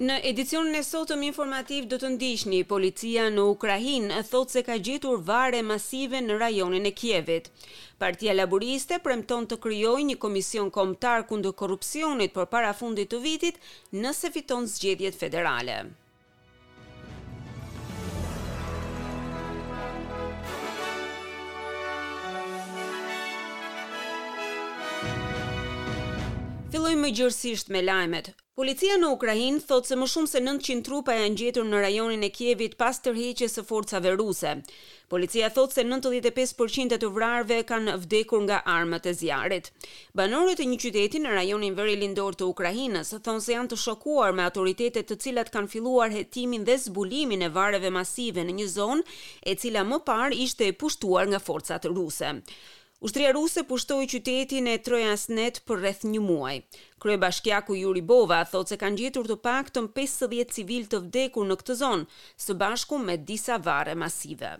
Në edicionin e sotëm informativ do të ndiqni policia në Ukrainë thotë se ka gjetur varre masive në rajonin e Kievit. Partia Laburiste premton të krijojë një komision kombëtar kundër korrupsionit përpara fundit të vitit Nëse fiton zgjedhjet federale. Fillojmë më gjerësisht me lajmet. Policia në Ukrainë thotë se më shumë se nëntëqind trupa janë gjetur në rajonin e Kievit pas tërheqjes së forcave ruse. Policia thotë se nëntëdhjetë e pesë për qind e të vrarëve kanë vdekur nga armët e zjarrit. Banorët e një qyteti në rajonin verilindor të Ukrainës thonë se janë të shokuar me autoritetet të cilat kanë filluar hetimin dhe zbulimin e varreve masive në një zonë e cila më parë ishte e pushtuar nga forcat ruse. Ushtria ruse pushtoi qytetin e Trojasnet për rreth një muaj. Kryebashkiaku Yuri Bova thotë se kanë gjetur të paktën pesëdhjetë civilë të vdekur në këtë zonë, së bashku me disa varre masive.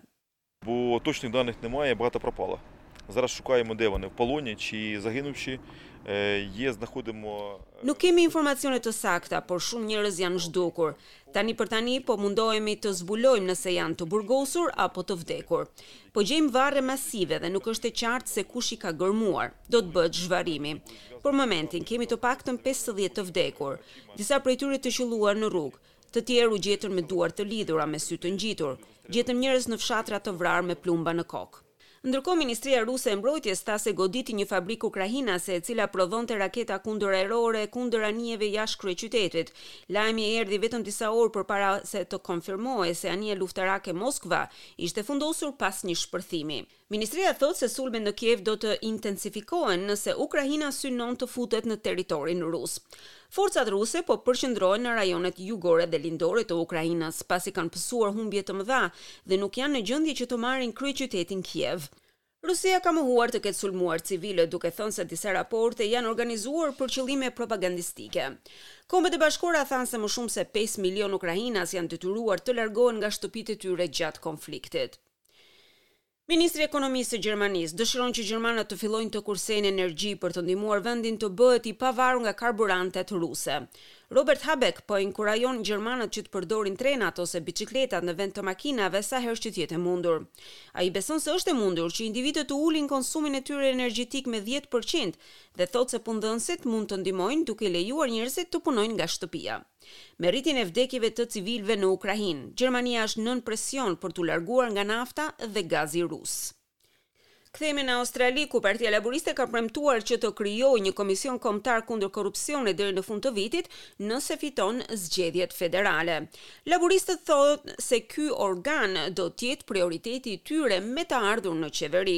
Bo toçnih danih nemaje, bahato propalo. Zaraz shukajemo de voni, v poloni çi zahinuvshi, je znahodimo. Nuk kemi informacione të sakta, por shumë njerëz janë zhdukur. Tani për tani po mundohemi të zbulojmë nëse janë të burgosur apo të vdekur. Po gjejmë varre masive dhe nuk është e qartë se kush i ka gërmuar. Do të bëhet zhvarrimi. Për momentin kemi të paktën pesëdhjetë të vdekur. Disa prej tyre të qëlluar në rrugë. Të tjerë u gjetën me duar të lidhura, me sy të ngjitur. Gjetëm njerëz në fshatra të vrarë me plumba në kokë. Ndërkohë ministria ruse e mbrojtjes tha se goditi një fabrikë ukrainase e cila prodhonte raketa kundërajrore kundër anijeve jashtë kryeqytetit. Lajmi erdhi vetëm disa orë përpara se të konfirmohej se anija luftarake Moskva ishte fundosur pas një shpërthimi. Ministria thotë se sulmet në Kiev do të intensifikohen nëse Ukraina synon të futet në territorin rus. Forcat ruse po përqendrohen në rajonet jugore dhe lindore të Ukrainës, pasi kanë pësuar humbje të mëdha dhe nuk janë në gjendje që të marrin kryeqytetin Kiev. Rusia ka mohuar të ketë sulmuar civilët, duke thënë se disa raporte janë organizuar për qëllime propagandistike. Kombet e Bashkuara thanë se më shumë se pesë milionë ukrainas janë detyruar të largohen nga shtëpitë e tyre gjatë konfliktit. Ministri i Ekonomisë së Gjermanisë dëshiron që gjermanët të fillojnë të kursejnë energji për të ndihmuar vendin të bëhet i pavarur nga karburantet ruse. Robert Habeck po inkurajon gjermanët që të përdorin trenat ose biçikletat në vend të makinave sa herë që të jetë e mundur. Ai beson se është e mundur që individët të ulin konsumin e tyre energjetik me dhjetë përqind dhe thotë se punëdhënësit mund të ndihmojnë duke i lejuar njerëzit të punojnë nga shtëpia. Me rritjen e vdekjeve të civilëve në Ukrainë, Gjermania është nën presion për t'u larguar nga nafta dhe gazi rus. Kthehemi në Australi, ku Partia Laburiste ka premtuar që të krijojë një komision kombëtar kundër korrupsionit deri në fund të vitit, nëse fiton zgjedhjet federale. Laburistët thonë se ky organ do të jetë prioriteti i tyre me të ardhur në qeveri.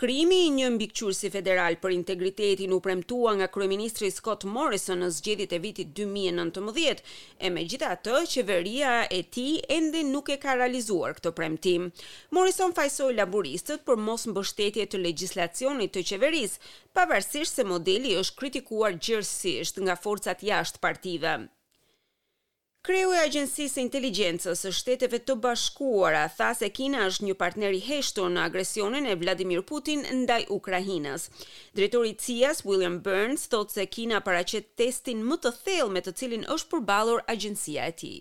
Krijimi i një mbikëqyrësi federal për integritetin u premtua nga kryeministri Scott Morrison në zgjedhjet e vitit dy mijë e nëntëmbëdhjetë, e megjithatë, qeveria e tij ende nuk e ka realizuar këtë premtim. Morrison fajësoi laburistët për mosmbështetje të legjislacionit të qeverisë, pavarësisht se modeli është kritikuar gjerësisht nga forcat jashtë partive. Kreu i Agjencisë së Inteligjencës së Shteteve të Bashkuara tha se Kina është një partner i heshtur në agresionin e Vladimir Putin ndaj Ukrainës. Drejtori i CIA-s, William Burns, thotë se Kina paraqet testin më të thellë me të cilin është përballur agjencia e tij.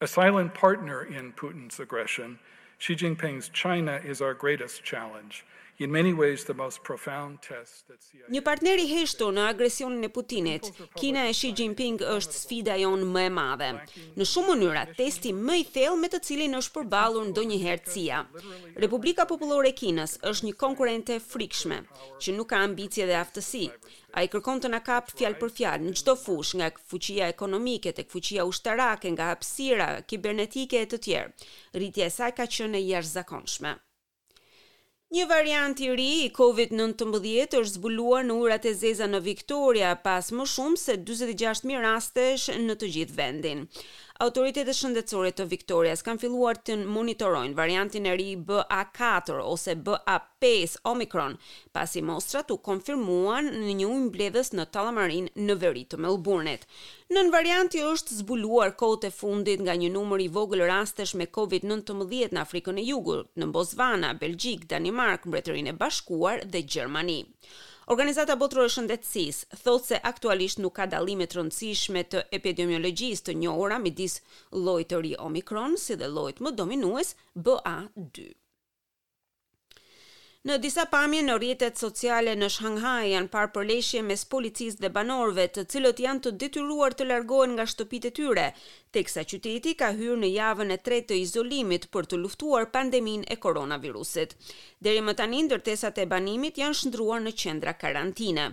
A silent partner in Putin's aggression, Xi Jinping's China is our greatest challenge, in many ways the most profound test that. Një partner i heshtur në agresionin e Putinit, Kina e Xi Jinping është sfida jonë më e madhe. Në shumë mënyra, testi më i thellë me të cilin është përballur ndonjëherë CIA. Republika Popullore e Kinës është një konkurrente e frikshme, që nuk ka ambicie dhe aftësi. Ai kërkon të na kapë fjalë për fjalë, në çdo fushë, nga fuqia ekonomike, tek fuqia ushtarake, nga hapësira kibernetike e të tjerë. Rritja e saj ka qenë e jashtëzakonshme. Një variant i ri i Covid nëntëmbëdhjetë është zbuluar në ujërat e zeza në Victoria, pas më shumë se dyzet e gjashtë mijë rastesh në të gjithë vendin. Autoritetet shëndetësore të Victorias kanë filluar të monitorojnë variantin e ri BA katër ose BA pesë Omicron, pasi mostrat u konfirmuan në një ujëmbledhës në Tullamarine në veri të Melburnit. Nënvarianti është zbuluar kohët e fundit nga një numër i vogël rastesh me Covid nëntëmbëdhjetë në Afrikën e Jugut, në Botsvana, Belgjikë, Danimarkë, Mbretërinë e Bashkuar dhe Gjermani. Organizata Botërore e Shëndetësisë thotë se aktualisht nuk ka dallime të rëndësishme të epidemiologjisë të njohura midis llojit të ri Omicron si dhe llojit më dominues BA dy. Në disa pamje në rrjetet sociale në Shanghai janë parë përleshje mes policisë dhe banorëve, të cilët janë të detyruar të largohen nga shtëpitë e tyre, teksa qyteti ka hyrë në javën e tretë të izolimit për të luftuar pandeminë e koronavirusit. Deri më tani ndërtesat e banimit janë shndërruar në qendra karantine.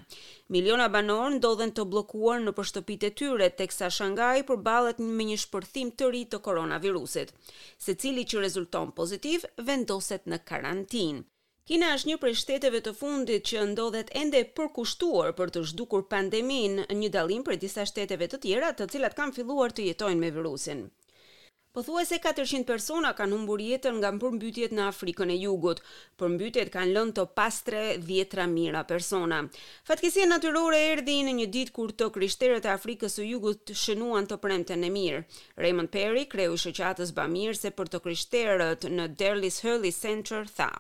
Miliona banorë ndodhen të bllokuar nëpër shtëpitë e tyre, teksa Shanghai përballet me një shpërthim të ri të koronavirusit. Secili që rezulton pozitiv vendoset në karantinë. Kina është një prej shteteve të fundit që ndodhet ende e përkushtuar për të zhdukur pandeminë, një dallim prej disa shteteve të tjera të cilat kanë filluar të jetojnë me virusin. Pothuajse katërqind persona kanë humbur jetën nga përmbytjet në Afrikën e Jugut. Përmbytjet kanë lënë të pastrehë dhjetëra mijëra persona. Fatkeqësia natyrore erdhi në një ditë kur të krishterët e Afrikës së Jugut shënuan të premten e mirë. Raymond Perry, kreu i shoqatës bamirëse për të krishterët në Denis Hurley Centre, tha,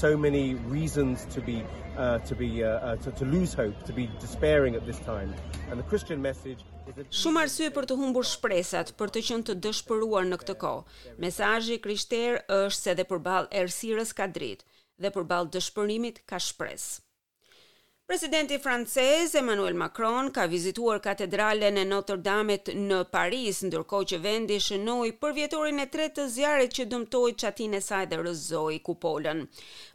so many reasons to be uh, to be uh, uh, to, to lose hope to be despairing at this time and the christian message Shumë arsye për të humbur shpresat, për të qenë të dëshpëruar në këtë kohë. Mesazhi i krishterë është se dhe përballë errësirës ka dritë dhe përballë dëshpërimit ka shpresë. Presidenti francez, Emmanuel Macron, ka vizituar katedralen e Notre Dame-it në Paris, ndërkohë që vendi shënoi përvjetorin e tretë të zjarrit që dëmtoi çatinë e saj dhe rrëzoi kupolën.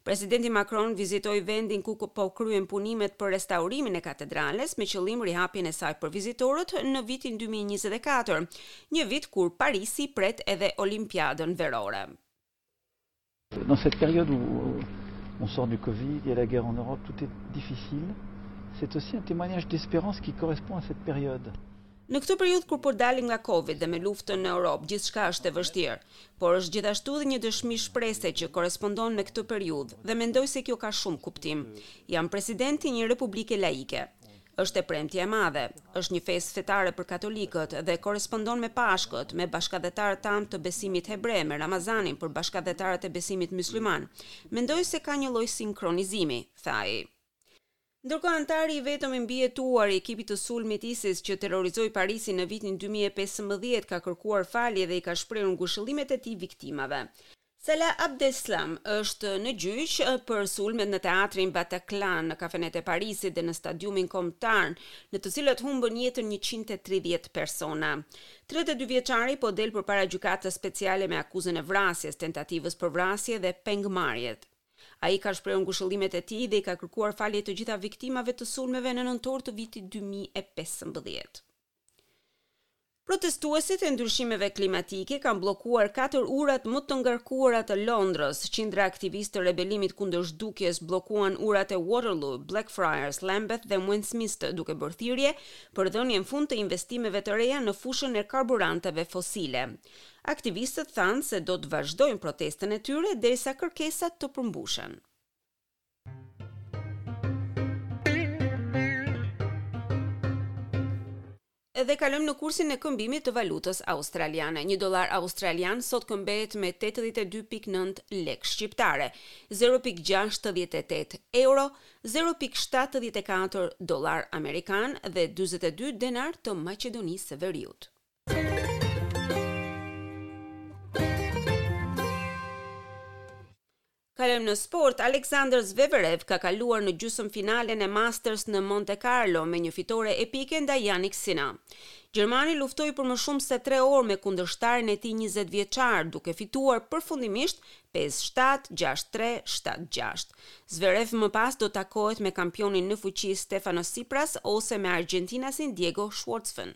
Presidenti Macron vizitoi vendin ku po kryhen punimet për restaurimin e katedrales me qëllim rihapjen e saj për vizitorët në vitin dy mijë e njëzet e katër, një vit kur Parisi pret edhe Olimpiadën Verore. Dans cette période où euh, on sort du Covid, il y a la guerre en Europe, tout est difficile, c'est aussi un témoignage d'espérance qui correspond à cette période. Në këtë periudhë kur po dalim nga Covid dhe me luftën në Europë, gjithçka është e vështirë, por është gjithashtu dhe një dëshmi shprese që korrespondon me këtë periudhë dhe mendoj se kjo ka shumë kuptim. Jam presidenti i një republike laike. Është e premtja e madhe. Është një festë fetare për katolikët dhe korrespondon me Pashkët, me bashkatdhetarët tanë të besimit hebre, me Ramazanin për bashkatdhetarët e besimit mysliman. Mendoj se ka një lloj sinkronizimi, tha ai. Ndërkohë anëtari i vetëm i mbijetuar i ekipit të sulmit ISIS që terrorizoi Parisin në vitin dy mijë e pesëmbëdhjetë ka kërkuar falje dhe i ka shprehur ngushëllimet e tij viktimave. Salah Abdeslam është në gjyq për sulmet në Teatrin Bataclan, në kafenetë e Parisit dhe në Stadiumin Kombëtar, në të cilat humbën jetën njëqind e tridhjetë persona. Tridhjetë e dy vjeçari po del përpara Gjykatës Speciale me akuzën e vrasjes, tentativës për vrasje dhe pengmarrjes. Ai ka shprehur ngushëllimet e tij dhe i ka kërkuar falje të gjitha viktimave të sulmeve në nëntor të vitit dy mijë e pesëmbëdhjetë. Protestuesit e ndryshimeve klimatike kanë bllokuar katër urat më të ngarkuara të Londrës. Qindra aktivistë të rebelimit kundër zhdukjes bllokuan urat e Waterloo, Blackfriars, Lambeth dhe Westminster duke bërë thirrje për dhënien fund të investimeve të reja në fushën e karburanteve fosile. Aktivistët thanë se do të vazhdojnë protestën e tyre derisa kërkesat të përmbushen. Dhe kalojmë në kursin e këmbimit të valutës australiane. Një dollar australian sot këmbehet me tetëdhjetë e dy pikë nëntë lekë shqiptare, zero pikë gjashtëdhjetë e tetë euro, zero pikë shtatëdhjetë e katër dollar amerikan dhe dyzet e dy denarë të Maqedonisë së Veriut. Kalojmë në sport, Alexander Zverev ka kaluar në gjysëmfinalen e Masters në Monte Carlo me një fitore epike ndaj Jannik Sinner. Gjermani luftoi për më shumë se tre orë me kundërshtarin e tij njëzet vjeçar, duke fituar përfundimisht pesë, shtatë, gjashtë, tre, shtatë, gjashtë. Zverev më pas do takohet me kampionin në fuqi Stefanos Tsitsipas ose me argjentinasin Diego Schwartzman.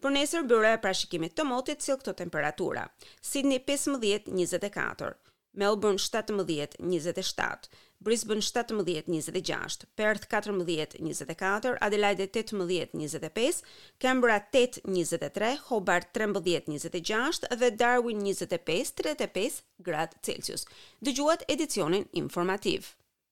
Për nesër byroja e parashikimit të motit sjell këto temperatura, Sidni pesëmbëdhjetë, njëzet e katër, Melburn shtatëmbëdhjetë, njëzet e shtatë, Brisbën shtatëmbëdhjetë, njëzet e gjashtë, Perth katërmbëdhjetë, njëzet e katër, Adelaide tetëmbëdhjetë, njëzet e pesë, Kanberra tetë, njëzet e tre, Hobart trembëdhjetë, njëzet e gjashtë dhe Darwin njëzet e pesë, tridhjetë e pesë, gradë Celsius. Dëgjuat edicionin informativ.